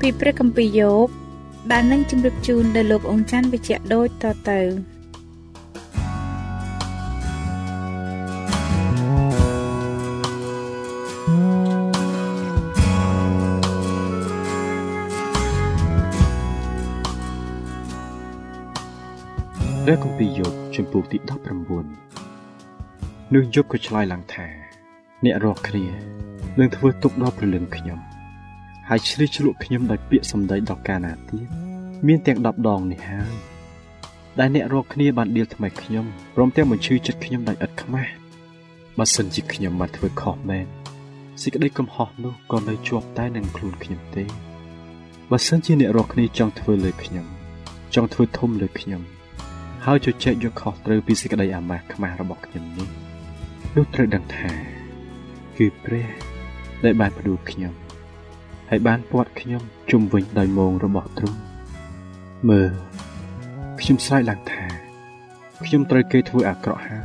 ពីព្រះគម្ពីរយោបដែលនឹងជម្រាបជូនដល់លោកអង្ចាន់វិជ្ជៈដូចតទៅព្រះគម្ពីរយោបជំពូកទី19នោះយោបក៏ឆ្លើយឡើងថា អ្នករាល់គ្នានឹងធ្វើទុកដល់ព្រលឹងខ្ញុំ ហើយជ្រេះជ្រក់ខ្ញុំដោយពាក្យសម្ដីដល់កាលណាទៀតមានទាំង10ដងនេះហើយដែលអ្នករាល់គ្នាបានដៀលថ្មីខ្ញុំព្រមទាំងបញ្ឈឺចិត្តខ្ញុំដោយឥតខ្មាស់បើសិនជាខ្ញុំបានធ្វើខុសមែនសេចក្តីកំហុសនោះក៏នៅជាប់តែនឹងខ្លួនខ្ញុំទេបើសិនជាអ្នករាល់គ្នាចង់ធ្វើលើខ្ញុំចង់ធ្វើធំលើខ្ញុំហើយជជែកយកខុសត្រូវពីសេចក្តីអាម៉ាស់ខ្មាស់របស់ខ្ញុំនេះនោះត្រូវដឹងថា គឺព្រះដែលបានផ្ដួលខ្ញុំ ហើយបានពាត់ខ្ញុំជុំវិញដោយមងរបស់ទ្រង់មើលខ្ញុំស្រែកឡើងថា ខ្ញុំត្រូវគេធ្វើអាក្រក់ហើយ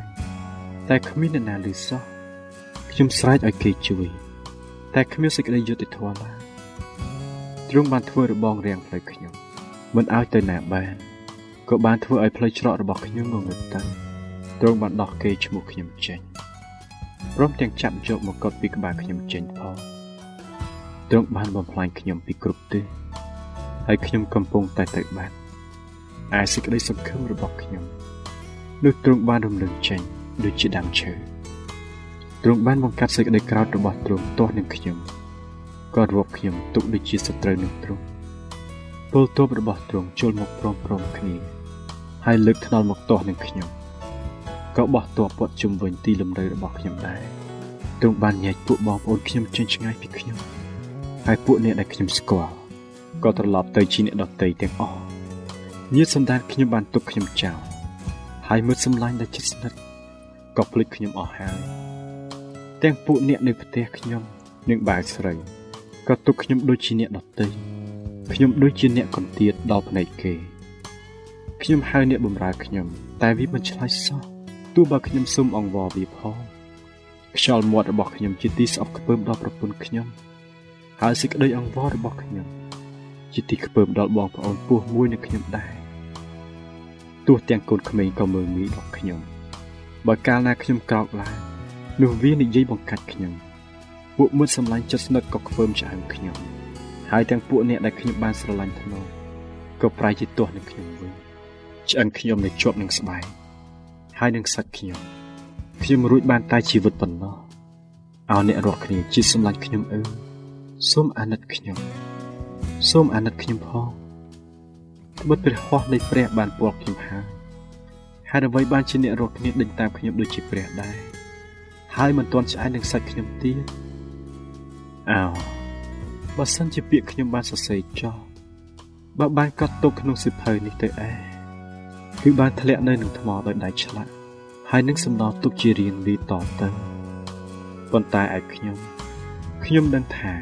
តែគ្មានអ្នកណាឮសោះខ្ញុំស្រែកឲ្យគេជួយ តែគ្មានសេចក្តីយុត្តិធម៌ឡើយទ្រង់បានធ្វើរបងរាំងផ្លូវខ្ញុំ មិនឲ្យទៅណាបានក៏បានធ្វើឲ្យផ្លូវច្រករបស់ខ្ញុំងងឹតទៅទ្រង់បានដោះគេឈ្មោះខ្ញុំចេញព្រមទាំងចាប់យកមកកត់ពីក្បាលខ្ញុំចេញផង ទ្រង់បានបំផ្លាញខ្ញុំពីគ្រប់ទិសហើយខ្ញុំកំពុងតែទៅបាត់ឯសេចក្តីសង្ឃឹមរបស់ខ្ញុំនោះទ្រង់បានរំលឹងចេញដូចជាដើមឈើទ្រង់បានបង្កាត់សេចក្តីក្រោធរបស់ទ្រង់ទាស់នឹងខ្ញុំក៏រាប់ខ្ញុំទុកដូចជាសត្រូវនឹងទ្រង់ពលទ័ពរបស់ទ្រង់ជុលមកព្រមព្រំគ្នាហើយលើកថ្នល់មកទាស់នឹងខ្ញុំក៏បោះទ័ពព័ទ្ធជុំវិញទីលំនៅរបស់ខ្ញុំដែរទ្រង់បានញែកពួកបងប្អូនខ្ញុំចេញឆ្ងាយពីខ្ញុំ ហើយពួកអ្នកដែលខ្ញុំស្គាល់ក៏ត្រឡប់ទៅជាអ្នកដតីទាំងអស់ញាតិសន្តានខ្ញុំបានទុកខ្ញុំចោលហើយមើលសម្លាញ់ដែលជិតស្និទ្ធក៏ភ្លេចខ្ញុំអស់ហើយទាំងពួកអ្នកនៅផ្ទះខ្ញុំនិងបាវស្រីក៏ទុកខ្ញុំដូចជាអ្នកដតីខ្ញុំដូចជាអ្នកកន្ទាតដល់ភ្នែកគេខ្ញុំហៅអ្នកបម្រើខ្ញុំ តែវាមិនឆ្លើយសោះទោះបើខ្ញុំសុំអង្វរវាផងខ្យល់មាត់របស់ខ្ញុំជាទីស្អប់ខ្ពើមដល់ប្រពន្ធខ្ញុំ ហើយសេចក្តីអង្វររបស់ខ្ញុំជាទីខ្ពើមដល់បងប្អូនពោះមួយនៅខ្ញុំដែរទោះទាំងកូនក្មេងក៏មើលងាយដល់ខ្ញុំបើកាលណាខ្ញុំក្រោកឡើងនោះវានិយាយបង្កាច់ខ្ញុំពួកមុតសម្លាញ់ចិត្តស្និទ្ធក៏ខ្ពើមឆ្អឹងខ្ញុំហើយទាំងពួកអ្នកដែលខ្ញុំបានស្រឡាញ់ធ្នោក៏ប្រែជាទាស់នឹងខ្ញុំវិញឆ្អឹងខ្ញុំនៅជាប់នឹងស្បែកហើយនឹងសាច់ខ្ញុំខ្ញុំរួចបានតែជីវិតប៉ុណ្ណោះឲ្យអ្នករស់គ្នាជាសម្លាញ់ខ្ញុំអើ សូមអាណិតខ្ញុំ សូមអាណិតខ្ញុំផងត្បិតព្រះហស្ថនៃព្រះបានពណ៌ខ្ញុំហើយហេតុអ្វីបានជាអ្នករស់គ្នាដេញតាមខ្ញុំដូចជាព្រះដែរហើយមិនទាន់ឆ្អែតនឹងសាច់ខ្ញុំទៀតអោបើសិនជាពាក្យខ្ញុំបានសរសេរចោលបើបានកត់ទុកក្នុងសិភៅនេះទៅឯងគឺបានធ្លាក់នៅនឹងថ្មដោយដៃឆ្លាក់ហើយនឹងសំណល់ទុកជារៀងលីតទៅប៉ុន្តែឯខ្ញុំខ្ញុំដឹងថា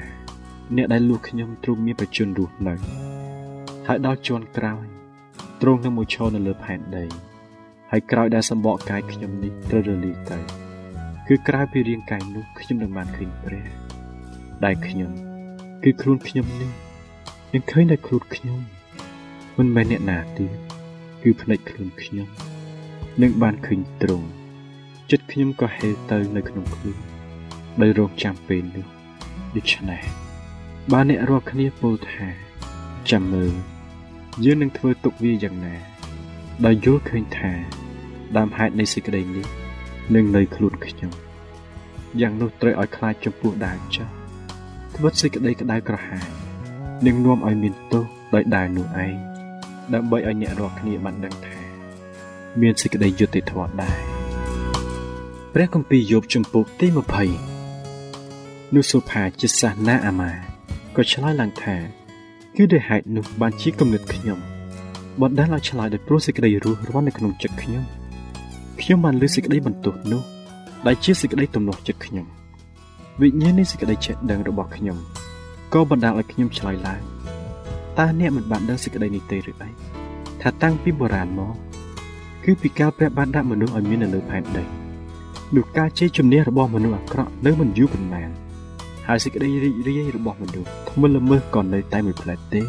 អ្នកដែលលួសខ្ញុំទ្រង់មានប្រជញ្ញរស់នៅហើយដល់ជាន់ក្រោយទ្រង់នឹងមកឈរនៅលើផែនដីហើយក្រោយដែលសម្បកកាយខ្ញុំនេះត្រូវរលាយទៅគឺក្រៅពីរាងកាយនោះខ្ញុំនឹងបានឃើញព្រះដែលខ្ញុំគឺខ្លួនខ្ញុំនេះនឹងឃើញតែខ្លួនខ្ញុំមិនមែនអ្នកណាទៀតគឺភ្នែកខ្លួនខ្ញុំនឹងបានឃើញទ្រង់ចិត្តខ្ញុំក៏ហេទៅនៅក្នុងខ្លួនដោយរងចាំពេលនោះដូច្នេះ បានអ្នករាល់គ្នាពោលថាចាំមើលយើងនឹងធ្វើទុកវាយ៉ាងណាដោយយល់ឃើញថាដើមហេតុនៃសេចក្តីនេះនឹងនៅខ្លួនខ្ញុំយ៉ាងនោះត្រូវឲ្យខ្លាចចំពោះដាវចាស់ត្បិតសេចក្តីក្តៅក្រហាយនឹងនាំឲ្យមានទោសដោយដាវនោះឯងដើម្បីឲ្យអ្នករាល់គ្នាបានដឹងថា មានសេចក្តីយុត្តិធម៌ដែរព្រះគម្ពីរយោបជំពូកទី20នោះសុផាជាសាសនាអាម៉ា ក៏ឆ្លើយឡើងថាគឺដោយហេតុនោះបានជាគំនិតខ្ញុំបណ្ដាលឲ្យឆ្លើយដោយព្រោះសេចក្តីរស់រាន់នៅក្នុងចិត្តខ្ញុំខ្ញុំបានលើសេចក្តីបន្ទោសនោះដែលជាសេចក្តីទំនាស់ចិត្តខ្ញុំវិញ្ញាណនៃសេចក្តីចេះដឹងរបស់ខ្ញុំក៏បណ្ដាលឲ្យខ្ញុំឆ្លើយឡើងតើអ្នកមិនបានដឹងសេចក្តីនេះទេឬអីថាតាំងពីបុរាណមកគឺពីកាលព្រះបានដាក់មនុស្សឲ្យមាននៅលើផែនដីនោះការជ័យជំនះរបស់មនុស្សអាក្រក់នៅមិនយូរប៉ុន្មាន ហើយសេចក្តីរីករាយរបស់មនុស្សធ្មល់ល្មើសក៏នៅតែមួយផ្លែតទេ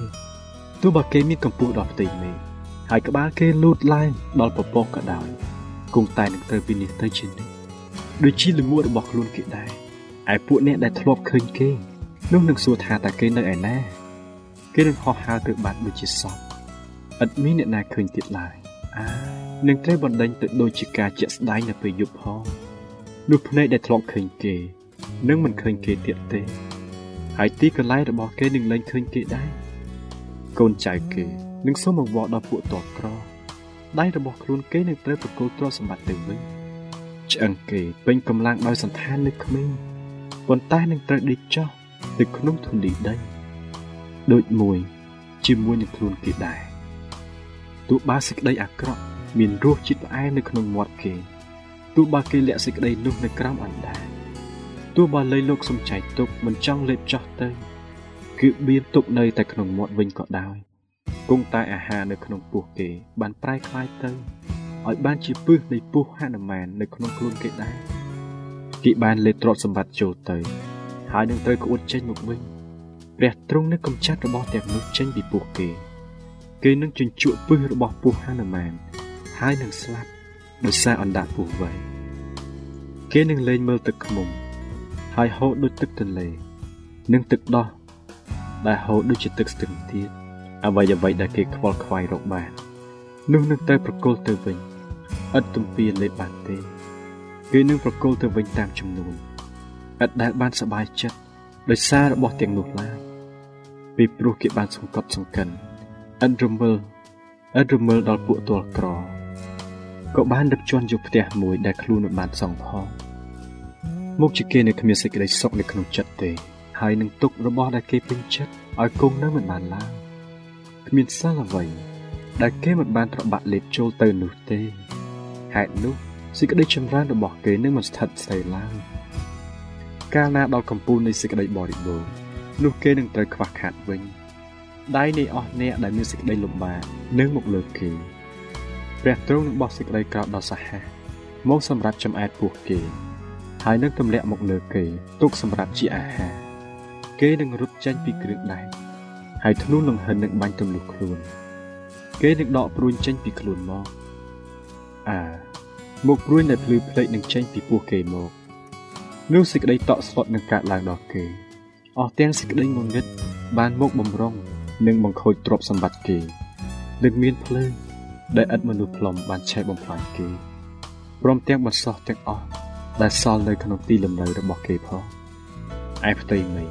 ទោះបើគេមានកម្ពស់ដល់ផ្ទៃមេឃហើយក្បាលគេលូតឡើងដល់ពពកក៏ដោយគង់តែនឹងត្រូវពិនិត្យទៅជានិច្ចដូចជាលងួតរបស់ខ្លួនគេដែរឯពួកអ្នកដែលធ្លាប់ឃើញគេនោះនឹងសួរថាតើគេនៅឯណាគេនឹងហោះហើរទៅបាត់ដូចជាសពឥតមានអ្នកណាឃើញទៀតឡើយអានឹងត្រូវបណ្ដេញទៅដូចជាការជាក់ស្ដែងនៅពេលយប់ផងនោះភ្នែកដែលធ្លាប់ឃើញគេ នឹងមិនឃើញគេទៀតទេ ហើយទីកន្លែងរបស់គេនឹងលែងឃើញគេដែរកូនចៅគេនឹងសូមអង្វរដល់ពួកតបក្រដៃរបស់ខ្លួនគេនឹងត្រូវប្រគល់ទ្រព្យសម្បត្តិទៅវិញឆ្អឹងគេពេញកម្លាំងដោយសន្តាននៅក្មេងប៉ុន្តែនឹងត្រូវដេកចុះទៅក្នុងធូលីដីដូចមួយជាមួយនឹងខ្លួនគេដែរទោះបើសេចក្តីអាក្រក់មានរសជាតិផ្អែមនៅក្នុងមាត់គេទោះបើគេលាក់សេចក្តីនោះនៅក្រោមអណ្ដាតទោះបើលៃលោកសំចៃទុកមិនចង់លេបចោះទៅគឺបៀមទុកនៅតែក្នុងមាត់វិញក៏ដោយគង់តែអាហារនៅក្នុងពោះគេបានប្រែคล้ายទៅឲ្យបានជាពឹសនៃពោះហនុមាននៅក្នុងខ្លួនគេដែរគេបានលេបទ្រព្យសម្បត្តិចូលទៅហើយនឹងត្រូវក្អួតចេញមកវិញព្រះទ្រង់នឹងកំចាត់របស់ទាំងនោះចេញពីពោះគេគេនឹងជញ្ជក់ពឹសរបស់ពោះហនុមានហើយនឹងស្លាប់ដោយសារអណ្ដាតពោះវែងគេនឹងលែងមើលទឹកខ្មុំ ហើយហូរដូចទឹកទន្លេនិងទឹកដោះដែលហូរដូចជាទឹកស្ទឹងទៀតអ្វីអ្វីដែលគេខ្វល់ខ្វាយរកបាននោះនឹងទៅប្រគល់ទៅវិញឥតទំពាលេបបានទេគេនឹងប្រគល់ទៅវិញតាមចំនួនឥតដែលបានសบายចិត្តដោយសាររបស់ទាំងនោះឡើយពីព្រោះគេបានសង្កត់សង្កិនឥតរមើលឥតរមើលដល់ពួកទល់ក្រក៏បានដឹកជន់យកផ្ទះមួយដែលខ្លួនមិនបានសង់ផង មុខជាគេនៅគ្មានសេចក្តីសុខនៅក្នុងចិត្តទេ ហើយនឹងទុករបស់ដែលគេពេញចិត្តឲ្យគង់នៅមិនបានឡើយគ្មានសិលអ្វីដែលគេមិនបានត្របាក់លេបចូលទៅនោះទេហេតុនោះសេចក្តីចម្រើនរបស់គេនឹងមិនស្ថិតស្ថេរឡើយកាលណាដល់កំពូលនៃសេចក្តីបរិបូរណ៍នោះគេនឹងត្រូវខ្វះខាតវិញដៃនៃអស់អ្នកដែលមានសេចក្តីលំបាកនឹងមកលើគេព្រះទ្រង់នឹងបោះសេចក្តីក្រោធដល់សាហាវមកសម្រាប់ចំអែតពោះគេ ហើយនឹងទម្លាក់មកលើគេទុកសម្រាប់ជាអាហារគេនឹងរត់ចេញពីគ្រឿងដែកហើយធ្នូលង្ហិននឹងបាញ់ទម្លុះខ្លួន គេនឹងដកព្រួញចេញពីខ្លួនមកអាមកព្រួញដែលភ្លឺផ្លេកនឹងចេញពីពោះគេមកនោះសេចក្តីតក់ស្លុតនឹងកើតឡើងដល់គេអស់ទាំងសេចក្តីងងឹតបានមកបំរុងនិងបង្ខូចទ្រព្យសម្បត្តិគេនឹងមានភ្លើងដែលឥតមនុស្សផ្លុំបានឆេះបំផ្លាញគេព្រមទាំងបន្សោះទាំងអស់ ដែលសល់នៅក្នុងទីលំនៅរបស់គេផងឯផ្ទៃមេឃ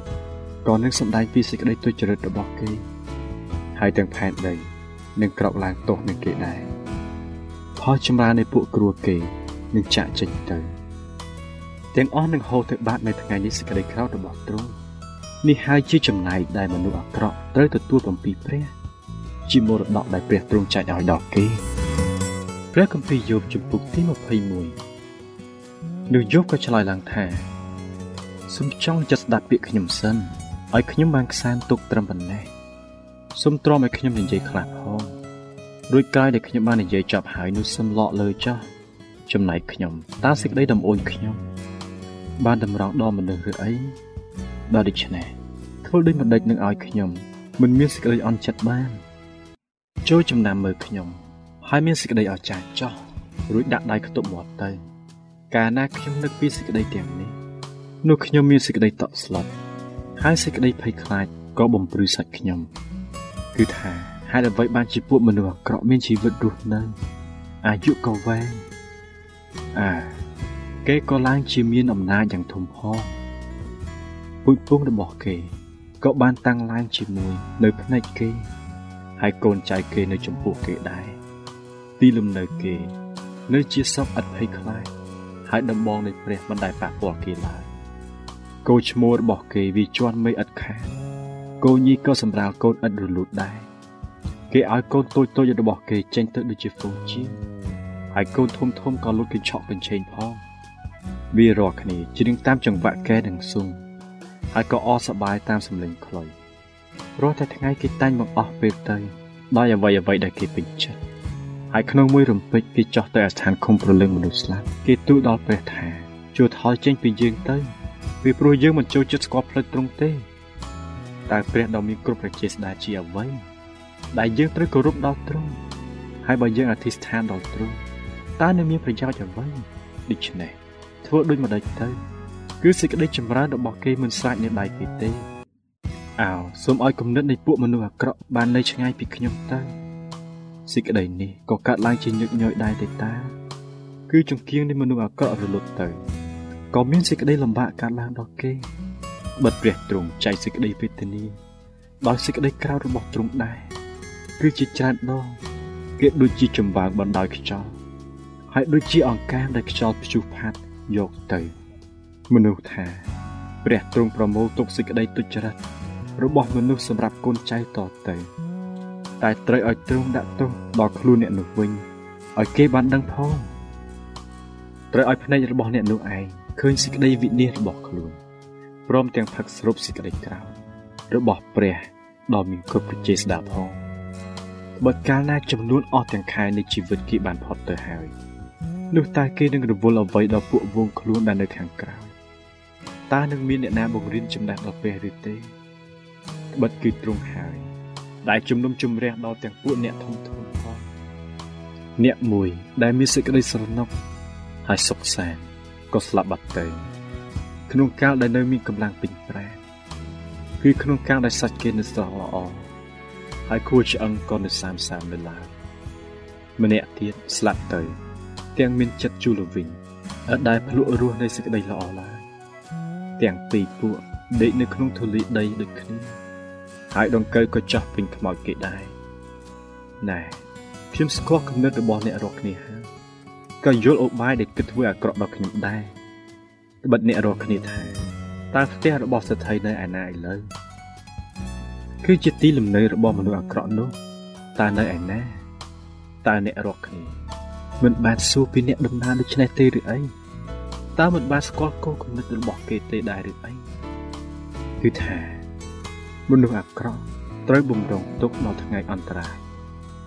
ក៏នឹងសម្ដែងពីសេចក្តីទុច្ចរិតរបស់គេ ហើយទាំងផែនដីនឹងក្រោកឡើងទោសនឹងគេដែរផលចម្រើននៃពួកគ្រួគេនឹងចាក់ចេញទៅទាំងអស់នឹងហូរទៅបាត់នៅថ្ងៃនេះសេចក្តីក្រោធរបស់ទ្រង់នេះហើយជាចំណែកដែលមនុស្សអាក្រក់ត្រូវទទួលបំពីព្រះ ជាមរតកដែលព្រះទ្រង់ចែកឲ្យដល់គេព្រះគម្ពីរយោបជំពូកទី21 នោះយប់ក៏ឆ្លើយឡើងថាសូមចង់ចិត្តស្ដាប់ពាក្យខ្ញុំសិនឲ្យខ្ញុំបានខ្សានទុកត្រឹមប៉ុណ្ណេះសូមទ្រាំឲ្យខ្ញុំនិយាយខ្លះផងរួចក្រោយដែលខ្ញុំបាននិយាយចប់ហើយនោះសូមលក់លើចាស់ចំណែកខ្ញុំតើសេចក្តីដំអួញខ្ញុំ បានតម្រង់ដល់មនុស្សឬអីដល់ដូច្នេះធ្វើដូចម្ដេចនឹងឲ្យខ្ញុំមិនមានសេចក្តីអន់ចិត្តបានចូលចំណាំមើលខ្ញុំ ហើយមានសេចក្តីអស្ចារ្យចោះរួចដាក់ដៃខ្ទប់មាត់ទៅ កាលណាខ្ញុំនឹកពីសេចក្តីទាំងនេះនោះខ្ញុំមានសេចក្តីតក់ស្លុតហើយសេចក្តីភ័យខ្លាចក៏បំព្រឺសាច់ខ្ញុំ គឺថាហេតុអ្វីបានជាពួកមនុស្សអាក្រក់មានជីវិតរស់នៅអាយុក៏វែងអើគេក៏ឡើងជាមានអំណាចយ៉ាងធំផងពូជពងរបស់គេក៏បានតាំងឡើងជាមួយនៅផ្នែកគេ ហើយកូនចៅគេនៅចំពោះគេដែរទីលំនៅគេ នៅជាសពអត់ភ័យខ្លាច ហើយដំបងនៃព្រះមិនដែលប៉ះពាល់គេឡើយគោឈ្មោះរបស់គេវាជន់មេឥតខានគោញីក៏សម្រាលកូនឥតរលូតដែរគេឲ្យកូនតូចតូចរបស់គេចេញទៅដូចជាហ្វូងជាហើយកូនធំធំក៏លូតកញ្ឆក់កញ្ឆេងផងវារាល់គ្នាច្រៀងតាមចង្វាក់កែនិងស៊ុំហើយក៏អស់សប្បាយតាមសម្លេងខ្លុយរាល់តែថ្ងៃគេតែងបង្អស់ពេលទៅដោយអ្វីអ្វីដែលគេពេញចិត្ត ហើយក្នុងមួយរំពេចគេចោះទៅអាស្ថានឃុំប្រលឹងមនុស្សស្លាប់គេទូលដល់ព្រះថាជួយថយចេញពីយើងទៅពីព្រោះយើងមិនចូលចិត្តស្គាល់ផ្លូវត្រង់ទេតើព្រះដ៏មានគ្រប់ប្រជាស្ដាជាអ្វីដែលយើងត្រូវគោរពដល់ទ្រង់ហើយបើយើងអធិស្ឋានដល់ទ្រង់តើនឹងមានប្រយោជន៍អ្វីដូច្នេះធ្វើដូចម្ដេចទៅ គឺសេចក្តីចម្រើនរបស់គេមិនស្រាច់នៅដៃគេទេអោសូមឲ្យគំនិតនៃពួកមនុស្សអាក្រក់បាននៅឆ្ងាយពីខ្ញុំទៅ សេចក្តីនេះក៏កាត់ឡើងជាញឹកញយដែរទេតា គឺចង្គៀងនៃមនុស្សអាក្រក់រលត់ទៅក៏មានសេចក្តីលំបាកកាត់ឡើងដល់គេបិទព្រះទ្រង់ចែកសេចក្តីវេទនាដោយសេចក្តីក្រោធរបស់ទ្រង់ដែរគឺជាច្រើនដងគេដូចជាចំបើងបណ្ដោយខ្យល់ហើយដូចជាអង្ការដែលខ្យល់ព្យុះផាត់យកទៅ មនុស្សថាព្រះទ្រង់ប្រមូលទុកសេចក្តីទុច្ចរិតរបស់មនុស្សសម្រាប់កូនចៅតទៅ តែត្រូវឲ្យទ្រង់ដាក់ទោសដល់ខ្លួនអ្នកនោះវិញឲ្យគេបានដឹងផងត្រូវឲ្យភ្នែករបស់អ្នកនោះឯងឃើញសេចក្តីវិនិច្ឆ័យរបស់ខ្លួនព្រមទាំងផឹកស្រូបសេចក្តីក្រោធរបស់ព្រះដ៏មានគ្រប់ប្រជាស្ដាប់ផងបើកាលណាចំនួនអស់ទាំងខែនៃជីវិតគេបានផុតទៅហើយនោះតើគេនឹងរវល់អ្វីដល់ពួកវងខ្លួនដែលនៅខាងក្រៅតើនឹងមានអ្នកណាបង្រៀនចំណេះដល់ព្រះឬទេបិទគឺទ្រង់ហើយ ដែលជំនុំជម្រះដល់ទាំងពួកអ្នកធំធំផងអ្នកមួយដែលមានសេចក្តីស្រណុកហើយសុខសាន្តក៏ស្លាប់បាត់ទៅ ក្នុងកាលដែលនៅមានកម្លាំងពេញប្រាណគឺក្នុងកាលដែលសាច់គេនៅស្រស់ល្អហើយគួរឆ្អឹងក៏នៅសាមសាមនៅឡើយម្នាក់ទៀតស្លាប់ទៅ ទាំងមានចិត្តជូលវិញអត់ដែលភ្លក់រស់នៃសេចក្តីល្អឡើយទាំងពីរពួកដេកនៅក្នុងធូលីដីដូចគ្នា ហើយដង្កូវក៏ចោះពេញខ្មោចគេដែរណែខ្ញុំស្គាល់គំនិតរបស់អ្នករាល់គ្នាហើយក៏យល់ឧបាយដែលគិតធ្វើអាក្រក់ដល់ខ្ញុំដែរត្បិតអ្នករាល់គ្នាថាតើផ្ទះរបស់សេដ្ឋីនៅឯណាឥឡូវគឺជាទីលំនៅរបស់មនុស្សអាក្រក់នោះតើនៅឯណាតើអ្នករាល់គ្នាមិនបានសួរពីអ្នកដំណើរដូច្នេះទេឬអីតើមិនបានស្គាល់គោលគំនិតរបស់គេទេដែរឬអីគឺថា មនុស្សអាក្រក់ត្រូវបំរុងទុកដល់ថ្ងៃអន្តរាយ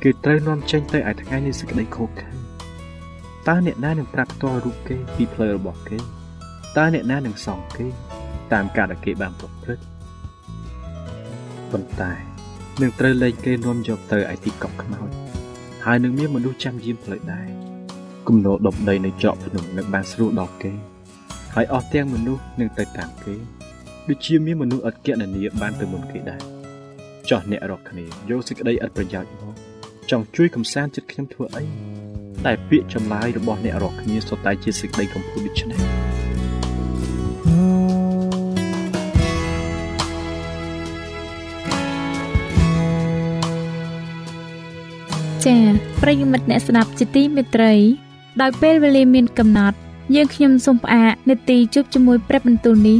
គេត្រូវនាំចេញទៅឯថ្ងៃនៃសេចក្តីខូចខាតតើអ្នកណានឹងប្រាប់ផ្ទាល់រូបគេពីផ្លូវរបស់គេតើអ្នកណានឹងសងគេ តាមការដែលគេបានប្រព្រឹត្តប៉ុន្តែនឹងត្រូវលែងគេនាំយកទៅឯទីកប់ខ្មោចហើយនឹងមានមនុស្សចាំយាមផ្លូវដែរគំនរដប់ដីនៅច្រកភ្នំនឹងបានស្រួលដល់គេហើយអស់ទាំងមនុស្សនឹងទៅតាមគេ ដូចជាមានមនុស្សឥតគណនាបានទៅមុនគេដែរចោះអ្នករកគ្នាយកសេចក្តីឥតប្រយោជន៍មកចង់ជួយកំសាន្តចិត្តខ្ញុំធ្វើអីតែពាក្យចម្លើយរបស់អ្នករកគ្នាសុទ្ធតែជាសេចក្តីកំពូលដូច្នេះចា៎ប្រិយមិត្តអ្នកស្ដាប់ជាទីមេត្រី ដោយពេលវេលាមានកំណត់ យើងខ្ញុំសូមផ្អាកនាទីជប់ជាមួយព្រឹបបន្ទូលនេះ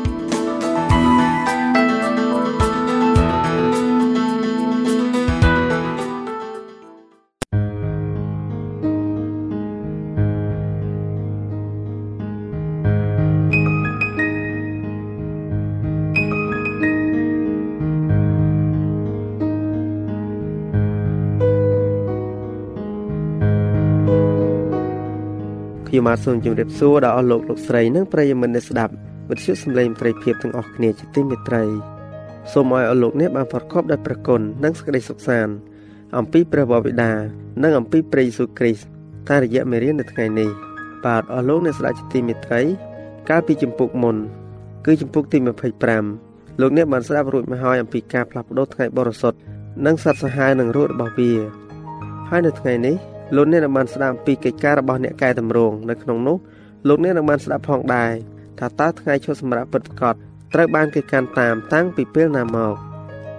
ខ្ញុំបាទសូមជម្រាបសួរដល់អស់លោកលោកស្រីនិងប្រិយមិត្តអ្នកស្ដាប់វិទ្យុសំឡេងត្រីភាពទាំងអស់គ្នាជាទីមេត្រីសូមឲ្យអស់លោកអ្នកបានប្រកបដោយព្រះគុណនិងសេចក្តីសុខសាន្តអំពីព្រះបរិដានិងអំពីព្រះយេស៊ូវគ្រីស្ទតាមរយៈមេរៀននៅថ្ងៃនេះបាទអស់លោកអ្នកស្ដាប់ជាទីមេត្រី កាលពីចម្ពោះមុន គឺចម្ពោះទី25លោកអ្នកបានស្ដាប់រួចមកហើយអំពីការផ្លាស់ប្ដូរថ្ងៃបរិសុទ្ធនិងសត្វសាហាវនឹងរស់របស់វាហើយនៅថ្ងៃនេះ លោកអ្នកនឹងបានស្ដាប់ពីកិច្ចការរបស់អ្នកកែតម្រង់នៅក្នុងនោះលោកអ្នកនឹងបានស្ដាប់ផងដែរថាតើថ្ងៃឈប់សម្រាកពិតប្រាកដត្រូវបានគេកាន់តាមតាំងពីពេលណាមក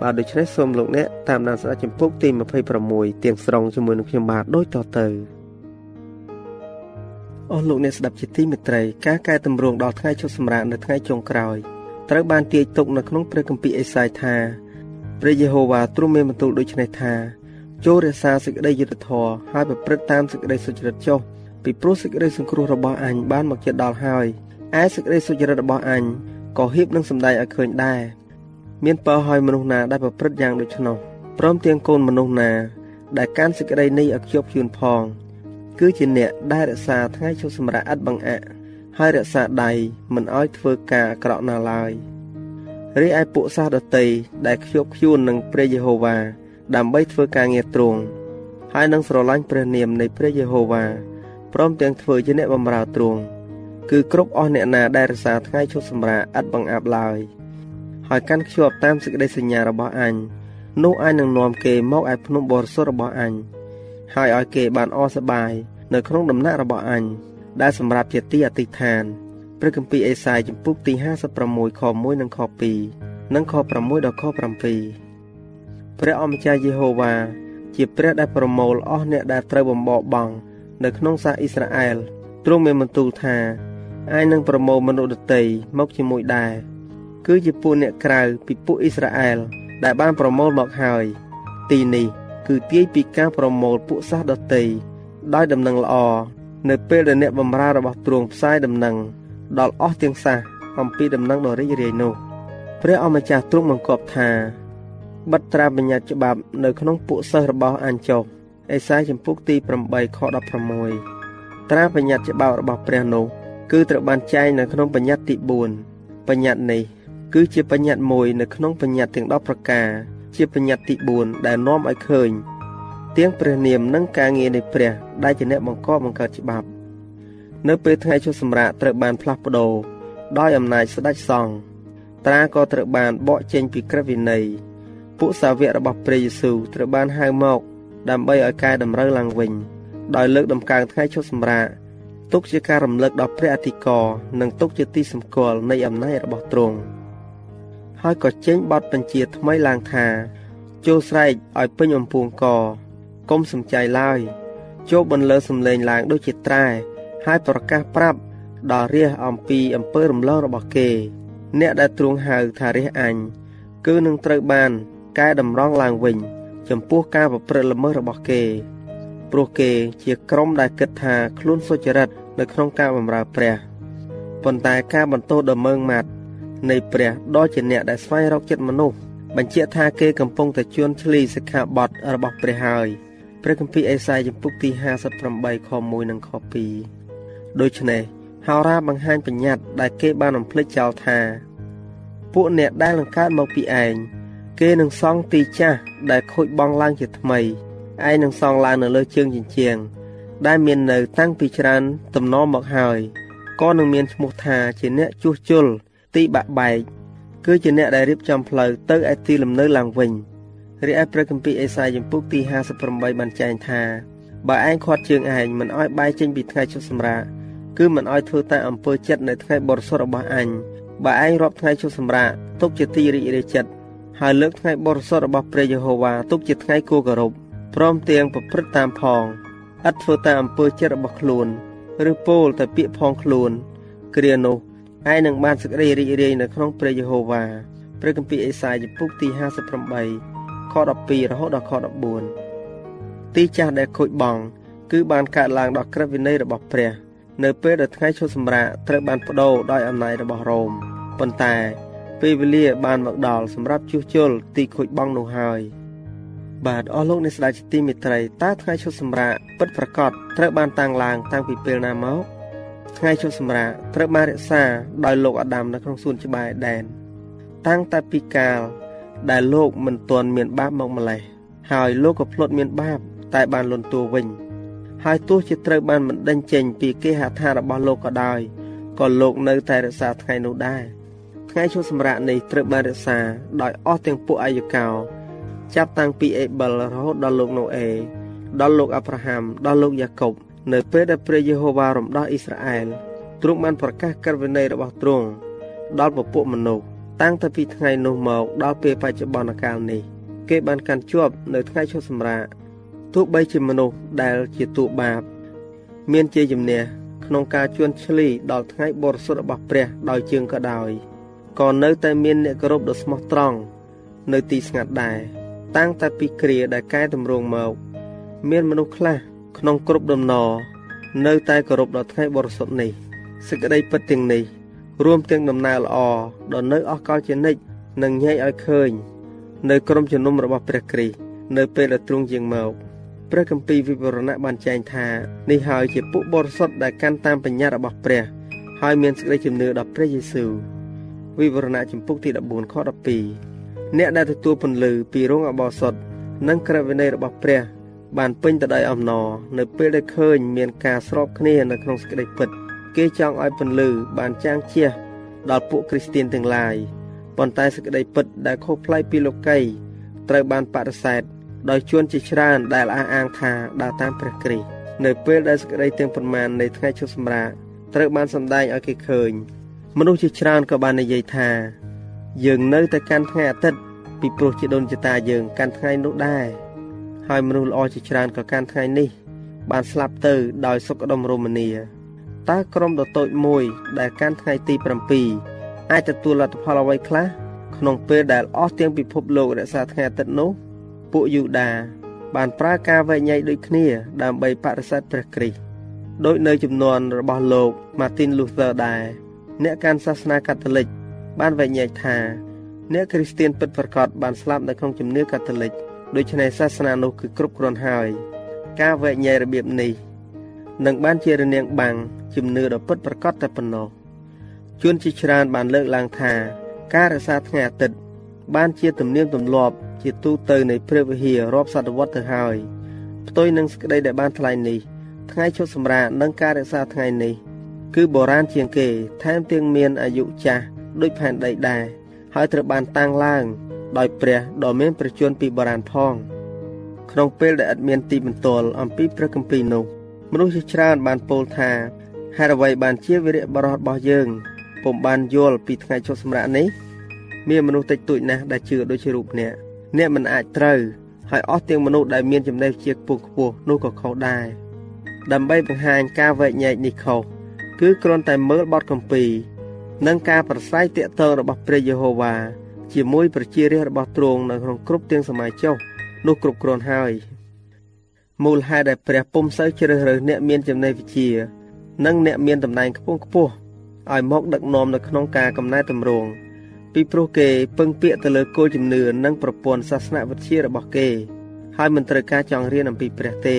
បាទដូច្នេះសូមលោកអ្នកតាមដានស្ដាប់ចម្ពោះទី26ទាំងស្រុងជាមួយនឹងខ្ញុំបាទដូចតទៅអស់លោកអ្នកស្ដាប់ជាទីមេត្រីការកែតម្រង់ដល់ថ្ងៃឈប់សម្រាកនៅថ្ងៃចុងក្រោយត្រូវបានទាយទុកនៅក្នុងព្រះគម្ពីរអេសាយថាព្រះយេហូវ៉ាទ្រង់មានបន្ទូលដូចនេះថា ចូលរក្សាសេចក្តីយុត្តិធម៌ហើយប្រព្រឹត្តតាមសេចក្តីសុចរិតចុះពីព្រោះសេចក្តីសង្គ្រោះរបស់អញបានមកជិតដល់ហើយឯសេចក្តីសុចរិតរបស់អញក៏ហៀបនឹងសម្ដែងឲ្យឃើញដែរមានពើឲ្យមនុស្សណាដែលប្រព្រឹត្តយ៉ាងដូច្នោះព្រមទាំងកូនមនុស្សណាដែលកាន់សេចក្តីនេះឲ្យខ្ជាប់ខ្ជួនផង គឺជាអ្នកដែលរក្សាថ្ងៃជប់សម្រាប់ឥតបង្អាក់ហើយរក្សាដៃមិនឲ្យធ្វើការអាក្រក់ណាឡើយរីឯពួកសាសដតីដែលខ្ជាប់ខ្ជួននឹងព្រះយេហូវ៉ា ដើម្បីធ្វើការងារទ្រង់ហើយនឹងស្រឡាញ់ព្រះនាមនៃព្រះយេហូវ៉ាព្រមទាំងធ្វើជាអ្នកបម្រើទ្រង់គឺគ្រប់អស់អ្នកណាដែលរក្សាថ្ងៃឈប់សម្រាកឥតបង្អាប់ឡើយហើយកាន់ខ្ជាប់តាមសេចក្តីសញ្ញារបស់អញនោះអញនឹងនាំគេមកឯភ្នំបរិសុទ្ធរបស់អញហើយឲ្យគេបានអសប្បាយនៅក្នុងដំណាក់របស់អញដែលសម្រាប់ជាទីអធិដ្ឋានព្រះគម្ពីរអេសាយចំពុកទី56ខ1និងខ2និងខ6ដល់ខ7 ព្រះអម្ចាស់យេហូវ៉ាជាព្រះដែលប្រមូលអស់អ្នកដែលត្រូវបំបរបង់នៅក្នុងសាសអ៊ីស្រាអែលទ្រង់មានបន្ទូលថាឯនឹងប្រមូលមនុស្សដតីមកជាមួយដែរគឺជាពួកអ្នកក្រៅពីពួកអ៊ីស្រាអែលដែលបានប្រមូលមកហើយ ទីនេះគឺទាយពីការប្រមូលពួកសាសដតីដោយដំណឹងល្អនៅពេលដែលអ្នកបម្រើរបស់ទ្រង់ផ្សាយដំណឹងដល់អស់ទាំងសាសអំពីដំណឹងដ៏រីករាយនោះព្រះអម្ចាស់ទ្រង់បង្គាប់ថា បិទត្រាបញ្ញត្តិច្បាប់នៅក្នុងពួកសិស្សរបស់អញចុះអេសាយចំពុកទី8ខ16ត្រាបញ្ញត្តិច្បាប់របស់ព្រះនោះគឺត្រូវបានចែងនៅក្នុងបញ្ញត្តិទី4បញ្ញត្តិនេះគឺជាបញ្ញត្តិមួយនៅក្នុងបញ្ញត្តិទាំង10ប្រការជាបញ្ញត្តិទី4ដែលនាំឲ្យឃើញទាំងព្រះនាមនិងការងារនៃព្រះដែលជាអ្នកបង្កបង្កើតច្បាប់ នៅពេលថ្ងៃជុសម្រាកត្រូវបានផ្លាស់ប្ដូរដោយអំណាចស្ដេចសង្ឃត្រាក៏ត្រូវបានបកចេញពីក្រឹតវិន័យ ពួកសាវករបស់ព្រះយេស៊ូវត្រូវបានហៅមកដើម្បីឲ្យកែតម្រូវឡើងវិញដោយលើកដំកើងថ្ងៃឈប់សម្រាកទុកជាការរំលឹកដល់ព្រះអធិការនិងទុកជាទីសម្គាល់នៃអំណាចរបស់ទ្រង់ហើយក៏ចេញបទបញ្ជាថ្មីឡើងថាចូលស្រែកឲ្យពេញអំពូងកកុំសំចៃឡើយចូលបន្លឺសំឡេងឡើងដូចជាត្រែហើយប្រកាសប្រាប់ដល់រាជអំពីអំពើរំលងរបស់គេ អ្នកដែលទ្រង់ហៅថារាជអញគឺនឹងត្រូវបាន កែតម្រង់ឡើងវិញ ចំពោះការប្រព្រឹត្តល្មើសរបស់គេ ព្រោះគេជាក្រុមដែលគិតថាខ្លួនសុចរិតនៅក្នុងការបម្រើព្រះប៉ុន្តែការបន្ទោសដ៏មើងម៉ាត់នៃព្រះដ៏ជាអ្នកដែលស្វែងរកចិត្តមនុស្សបញ្ជាក់ថាគេកំពុងតែជួនឆ្លីសិក្ខាបទរបស់ព្រះហើយព្រះគម្ពីរអេសាយចំពុកទី58ខ1និងខ2ដូច្នេះហោរាបង្ហាញបញ្ញត្តិដែលគេបានបំភ្លេចចោលថា ពួកអ្នកដែលនឹងកើតមកពីឯង គេនឹងសង់ទីចាស់ដែលខូចបង់ឡើងជាថ្មីឯនឹងសង់ឡើងនៅលើជើងជញ្ជាំងដែលមាននៅតាំងពីច្រើនតំណមកហើយក៏នឹងមានឈ្មោះថាជាអ្នកជួសជុលទីបាក់បែកគឺជាអ្នកដែលរៀបចំផ្លូវទៅឯទីលំនៅឡើងវិញរីឯព្រះគម្ពីរអេសាយចំពុកទី58បានចែងថាបើឯងខាត់ជើងឯងមិនអោយបែកចេញពីថ្ងៃឈប់សម្រាកគឺមិនអោយធ្វើតាមអំពើចិត្តនៅថ្ងៃបរិសុទ្ធរបស់អញបើឯងរាប់ថ្ងៃឈប់សម្រាកទុកជាទីរីករាយចិត្ត ហើយលើកថ្ងៃបរិសុទ្ធរបស់ព្រះយេហូវ៉ាទុកជាថ្ងៃគួរគោរពព្រមទាំងប្រព្រឹត្តតាមផងឥតធ្វើតាមអំពើចិត្តរបស់ខ្លួនឬពោលតែពាក្យផងខ្លួន គ្រានោះឯងនឹងបានសេចក្តីរីករាយនៅក្នុងព្រះយេហូវ៉ាព្រះគម្ពីរអេសាយជំពូកទី58ខ12រហូតដល់ខ14ទីចាស់ដែលខូចបង់គឺបានកើតឡើងដល់ក្រឹតវិន័យរបស់ព្រះ នៅពេលដែលថ្ងៃឈប់សម្រាកត្រូវបានបដូរដោយអំណាចរបស់រ៉ូមប៉ុន្តែ ពេលវេលាបានមកដល់សម្រាប់ជួសជុលទីខូចបង់នោះហើយបាទអស់លោកអ្នកស្ដាប់ជាទីមេត្រីតើថ្ងៃឈប់សម្រាកពិតប្រាកដត្រូវបានតាំងឡើងតាំងពីពេលណាមកថ្ងៃឈប់សម្រាកត្រូវបានរក្សាដោយលោកអាដាមនៅក្នុងសួនច្បារអេដែនតាំងតែពីកាលដែលលោកមិនទាន់មានបាបមកម្លេះហើយលោកក៏ភ្លុតមានបាប តែបានលន់តួវិញ ហើយទោះជាត្រូវបានបណ្ដេញចេញពីគេហដ្ឋានរបស់លោកក៏ដោយក៏លោកនៅតែរក្សាថ្ងៃនោះដែរ ថ្ងៃឈប់សម្រាកនេះត្រូវបានរក្សាដោយអស់ទាំងពួកអាយុកោ ចាប់តាំងពីអេបិលរហូតដល់លោកណូអេដល់លោកអាប់រ៉ាហាំដល់លោកយ៉ាកុបនៅពេលដែលព្រះយេហូវ៉ារំដោះអ៊ីស្រាអែលទ្រង់បានប្រកាសក្រឹតវិន័យរបស់ទ្រង់ដល់ពពួកមនុស្សតាំងតែពីថ្ងៃនោះមកដល់ពេលបច្ចុប្បន្នកាលនេះគេបានកាន់ជាប់នៅថ្ងៃឈប់សម្រាកទោះបីជាមនុស្សដែលជាទូបាប មានជាជំនះក្នុងការជួនឆ្លីដល់ថ្ងៃបរិសុទ្ធរបស់ព្រះដោយជើងក៏ដោយ ក៏នៅតែមានអ្នកគោរពដ៏ស្មោះត្រង់នៅទីស្ងាត់ដែរតាំងតែពីគ្រាដែលកែតម្រង់មក មានមនុស្សខ្លះក្នុងគ្រប់ដំណរនៅតែគោរពដល់ថ្ងៃបរិសុទ្ធនេះសេចក្តីពិតទាំងនេះ រួមទាំងដំណើរល្អដ៏នៅអស់កលជានិច្ចនឹងញែកឲ្យឃើញ នៅក្រុមជំនុំរបស់ព្រះគ្រីស្ទនៅពេលដែលទ្រង់យាងមកព្រះគម្ពីរវិវរណៈបានចែងថានេះហើយជាពួកបរិសុទ្ធដែលកាន់តាមបញ្ញត្តិរបស់ព្រះ ហើយមានសេចក្តីជំនឿដល់ព្រះយេស៊ូវ វិវរណៈចំពុកទី14ខ12អ្នកដែលទទួលពន្លឺពីរោងអបោសុតនិងក្រឹតវិន័យរបស់ព្រះ បានពេញទៅដោយអំណរនៅពេលដែលឃើញមានការស្របគ្នានៅក្នុងសេចក្តីពិត គេចង់ឲ្យពន្លឺបានចាំងជះដល់ពួកគ្រីស្ទៀនទាំងឡាយប៉ុន្តែសេចក្តីពិតដែលខុសប្លែកពីលោកីត្រូវបានបដិសេធដោយជួនជាច្រើនដែលអះអាងថាដើរតាមព្រះគ្រីស្ទនៅពេលដែលសេចក្តីទាំងប៉ុន្មាននៃថ្ងៃឈប់សម្រាកត្រូវបានសម្ដែងឲ្យគេឃើញ មនុស្សជាច្រើនក៏បាននិយាយថាយើងនៅតែកាន់ថ្ងៃអាទិត្យពីព្រោះជាដូនជាតាយើងកាន់ថ្ងៃនោះដែរហើយមនុស្សល្អជាច្រើនក៏កាន់ថ្ងៃនេះ បានស្លាប់ទៅដោយសុខដុមរមនាតើក្រុមដ៏តូចមួយដែលកាន់ថ្ងៃទី7អាចទទួលលទ្ធផលអ្វីខ្លះក្នុងពេលដែលអស់ទាំងពិភពលោករក្សាថ្ងៃអាទិត្យនោះពួកយូដា បានប្រើការវែងញែកដូចគ្នាដើម្បីបដិសេធព្រះគ្រីស្ទដោយនៅចំនួនរបស់លោក Martin Luther ដែរ អ្នកកាន់សាសនាកាតូលិកបានវែងញែកថាអ្នកគ្រីស្ទានពិតប្រាកដបានស្លាប់នៅក្នុងជំនឿកាតូលិកដូច្នេះសាសនានោះគឺគ្រប់គ្រាន់ហើយការវែងញែករបៀបនេះនឹងបានជារនាំងបាំងជំនឿដ៏ពិតប្រាកដតែប៉ុណ្ណោះជួនជាច្រើនបានលើកឡើងថាការរក្សាថ្ងៃអាទិត្យបានជាទំនៀមទម្លាប់ជាទូទៅនៃព្រះវិហាររាប់សតវត្សទៅហើយផ្ទុយនឹងសេចក្តីដែលបានថ្លែងនេះថ្ងៃឈប់សម្រាកនិងការរក្សាថ្ងៃនេះ គឺបុរាណជាងគេ ថែមទាំងមានអាយុចាស់ដូចផែនដីដែរហើយត្រូវបានតាំងឡើង ដោយព្រះដ៏មានប្រជញ្ញពីបុរាណផង ក្នុងពេលដែលឥតមានទីបន្ទាល់អំពីព្រះគម្ពីរនោះមនុស្សជាច្រើនបានពោលថាហេតុអ្វីបានជាវិរៈបរោះរបស់យើងពុំបានយល់ពីថ្ងៃឈប់សម្រាកនេះមានមនុស្សតិចតួចណាស់ដែលជឿដូចជារូបអ្នកអ្នកមិនអាចត្រូវហើយអស់ទាំងមនុស្សដែលមានចំណេះវិជ្ជាខ្ពស់ខ្ពស់នោះក៏ខុសដែរដើម្បីបង្ហាញការវែកញែកនេះខុស គឺគ្រាន់តែមើលបទកម្ពីនិងការប្រស័យតាក់ទងរបស់ព្រះយេហូវ៉ាជាមួយប្រជារាស្ត្ររបស់ទ្រង់នៅក្នុងគ្រប់ទាំងសម័យចុះនោះគ្រប់គ្រាន់ហើយមូលហេតុដែលព្រះពុំសូវជ្រើសរើសអ្នកមានចំណេះវិជ្ជា និងអ្នកមានតំណែងខ្ពង់ខ្ពស់ឲ្យមកដឹកនាំនៅក្នុងការកំណែតម្រង់ពីព្រោះគេពឹងពាក់ទៅលើគោលជំនឿនិងប្រព័ន្ធសាសនវិជ្ជារបស់គេ ហើយមិនត្រូវការចង់រៀនអំពីព្រះទេ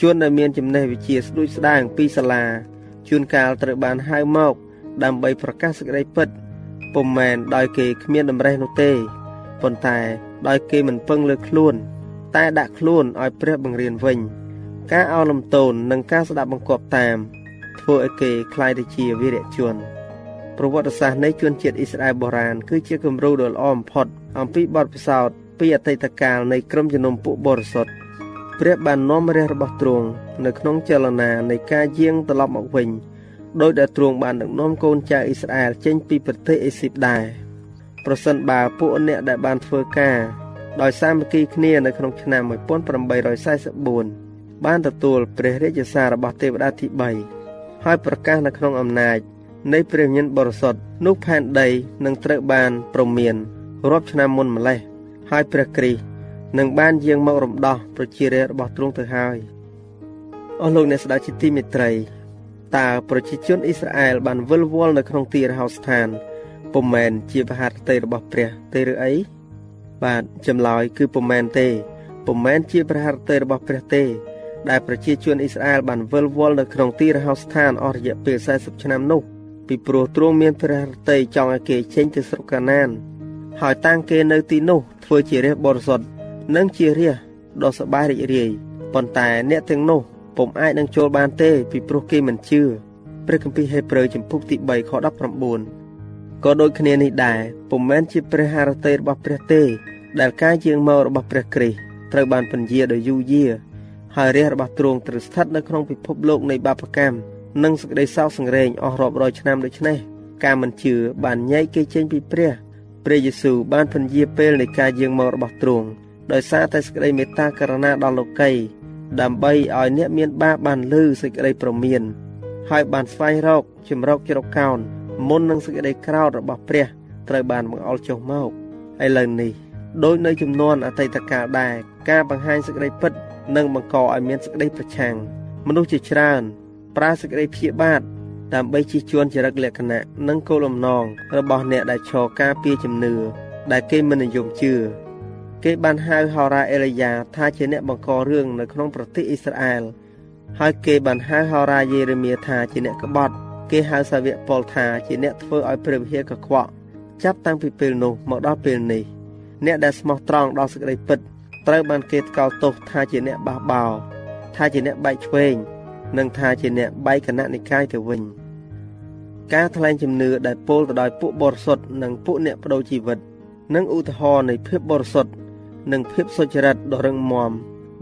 ជួនដែលមានចំណេះវិជ្ជាស្ដួចស្ដាងពីសាលា ជួនកាលត្រូវបានហៅមកដើម្បីប្រកាសសេចក្តីពិតពុំមែនដោយគេគ្មានតម្រេះនោះទេប៉ុន្តែដោយគេមិនពឹងលើខ្លួន តែដាក់ខ្លួនឲ្យព្រះបង្រៀនវិញ ការអោលំទោននិងការស្ដាប់បង្គាប់តាម ធ្វើឲ្យគេคล้ายទៅជាវីរៈជនប្រវត្តិសាស្ត្រនៃជនជាតិអ៊ីស្រាអែលបុរាណគឺជាគំរូដ៏ល្អបំផុតអំពីបទពិសោធន៍ពីអតីតកាលនៃក្រុមជំនុំពួកបរិសុទ្ធ ព្រះបាននាំរះរបស់ទ្រង់នៅក្នុងចលនានៃការយាងត្រឡប់មកវិញដោយដែលទ្រង់បានដឹកនាំកូនចៅអ៊ីស្រាអែលចេញពីប្រទេសអេស៊ីបដែរប្រសិនបើពួកអ្នកដែលបានធ្វើការដោយសាមគ្គីគ្នានៅក្នុងឆ្នាំ1844បានទទួលព្រះរាជសាររបស់ទេវតាទី3ហើយប្រកាសនៅក្នុងអំណាចនៃព្រះញញបរិសុទ្ធនោះផែនដីនឹងត្រូវបានប្រមានរាប់ឆ្នាំមុនម្លេះហើយព្រះគ្រីស្ទ នឹងបានយាងមករំដោះប្រជារាស្ត្ររបស់ទ្រង់ទៅហើយអស់លោកអ្នកស្ដេចជាទីមេត្រីតើប្រជាជនអ៊ីស្រាអែលបានវិលវល់នៅក្នុងទីរហោស្ថានពុំមែនជាបហារតីរបស់ព្រះទេឬអីបាទចម្លើយគឺពុំមែនទេពុំមែនជាព្រះハរតីរបស់ព្រះទេ ដែលប្រជាជនអ៊ីស្រាអែលបានវិលវល់នៅក្នុងទីរហោស្ថានអស់រយៈពេល40ឆ្នាំនោះពីព្រោះទ្រង់មានព្រះハរតីចង់ឲ្យគេចេញទៅស្រុកកាណាន ហើយតាំងគេនៅទីនោះធ្វើជារាជបរិសុទ្ធ និងជារាជដ៏សប្បាយរីករាយប៉ុន្តែអ្នកទាំងនោះពុំអាចនឹងចូលបានទេពីព្រោះគេមិនជឿព្រះគម្ពីរហេព្រើរចំពុកទី3ខ19ក៏ដូចគ្នានេះដែរពុំមែនជាព្រះハរតីរបស់ព្រះទេ ដែលការជាងមករបស់ព្រះគ្រីស្ទត្រូវបានពន្យាដោយយូរយារហើយរាជរបស់ទ្រង់ត្រូវស្ថិតនៅក្នុងពិភពលោកនៃបាបកម្មនិងសេចក្តីសោកសង្រេងអស់រាប់រយឆ្នាំដូចនេះការមិនជឿបានញែកគេចេញពីព្រះព្រះយេស៊ូវបានពន្យាពេលនៃការយាងមករបស់ទ្រង់ ដោយសារតែសេចក្តីមេត្តាករុណាដល់លោកីដើម្បីឲ្យអ្នកមានបាបបានលឺសេចក្តីប្រមានហើយបានស្វែងរកជំរកជ្រកកោនមុននឹងសេចក្តីក្រោធរបស់ព្រះត្រូវបានបង្អុលចុះមកឥឡូវនេះដោយនៅចំនួនអតីតកាលដែរការបង្ហាញសេចក្តីពិតនឹងបង្កឲ្យមានសេចក្តីប្រឆាំងមនុស្សជាច្រើន ប្រើសេចក្តីព្យាបាទដើម្បីជិះជួនចរិតលក្ខណៈនិងគោលបំណងរបស់អ្នកដែលឈរការពារជំនឿដែលគេមិននិយមជឿ គេបានហៅហោរ៉ាអេលីយ៉ាថាជាអ្នកបង្ករឿងនៅក្នុងប្រទេសអ៊ីស្រាអែលហើយគេបានហៅហោរ៉ាយេរេមៀថាជាអ្នកក្បត់គេហៅសាវកប៉ុលថាជាអ្នកធ្វើឲ្យព្រះវិហារកខ្វក់ចាប់តាំងពីពេលនោះមកដល់ពេលនេះអ្នកដែលស្មោះត្រង់ដល់សេចក្តីពិតត្រូវបានគេថ្កោលទោសថាជាអ្នកបះបោរថាជាអ្នកបែកឆ្វេងនិងថាជាអ្នកបែកគណៈនិកាយទៅវិញការថ្លែងជំនឿដែលពោលទៅដោយពួកបរិសុទ្ធនិងពួកអ្នកបដូរជីវិតនិងឧទាហរណ៍នៃភាពបរិសុទ្ធ និងភាពសុចរិតដ៏រឹងមាំ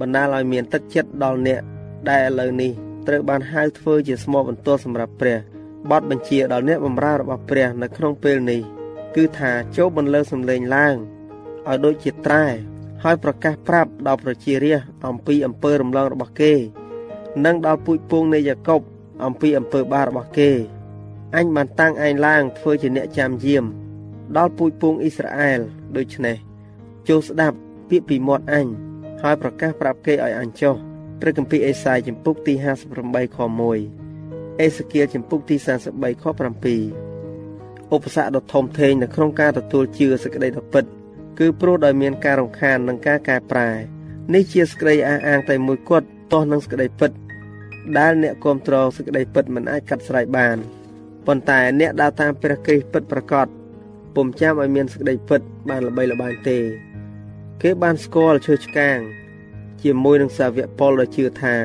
បណ្ដាលឲ្យមានទឹកចិត្តដល់អ្នកដែលឥឡូវនេះត្រូវបានហៅធ្វើជាស្មោបន្ទាល់សម្រាប់ព្រះបទបញ្ជាដល់អ្នកបម្រើរបស់ព្រះនៅក្នុងពេលនេះគឺថាចូលបន្លឺសំឡេងឡើងឲ្យដូចជាត្រែហើយប្រកាសប្រាប់ដល់ប្រជារាស្ត្រអំពីអំពើរំលងរបស់គេ និងដល់ពូជពងនៃយ៉ាកុបអំពីអំពើបាបរបស់គេអញបានតាំងឯងឡើងធ្វើជាអ្នកចាំយាម ដល់ពូជពងអ៊ីស្រាអែលដូច្នេះចូលស្ដាប់ ពាក្យពីមាត់អញហើយប្រកាសប្រាប់គេឲ្យអញចុះព្រះគម្ពីរអេសាយចំពុកទី58ខ1អេសេគៀលចំពុកទី43ខ7ឧបសគ្គដ៏ធំធេងនៅក្នុងការទទួលជឿសេចក្តីដ៏ពិត គឺព្រោះដោយមានការរំខាននិងការកែប្រែនេះជាសេចក្តីអះអាងតែមួយគត់ទាស់នឹងសេចក្តីពិត ដែលអ្នកគ្រប់គ្រងសេចក្តីពិតមិនអាចកាត់ស្រេចបានប៉ុន្តែអ្នកដើរតាមព្រះគ្រីស្ទពិតប្រាកដពុំចាំឲ្យមានសេចក្តីពិតបានល្បីល្បាញទេ គេបានស្គាល់ឈើឆ្កាង ជាមួយនឹងសាវកប៉ុលដែលជឿថា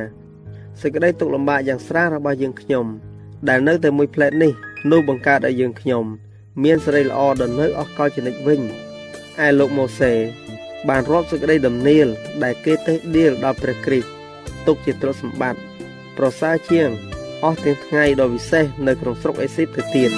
សេចក្តីទុកលំបាកយ៉ាងស្រាលរបស់យើងខ្ញុំ ដែលនៅតែមួយផ្លែតនេះនោះបង្កើតឲ្យយើងខ្ញុំ មានសេរីល្អដល់នៅអស់កលចនិចវិញឯលោកម៉ូសេ បានរាប់សេចក្តីដំណៀលដែលគេទេដៀលដល់ព្រះគ្រីស្ទទុកជាទ្រព្យសម្បត្តិប្រសើរជាងអស់ទាំងថ្ងៃដ៏វិសេសនៅក្នុងស្រុកអេស៊ីបទៅទៀត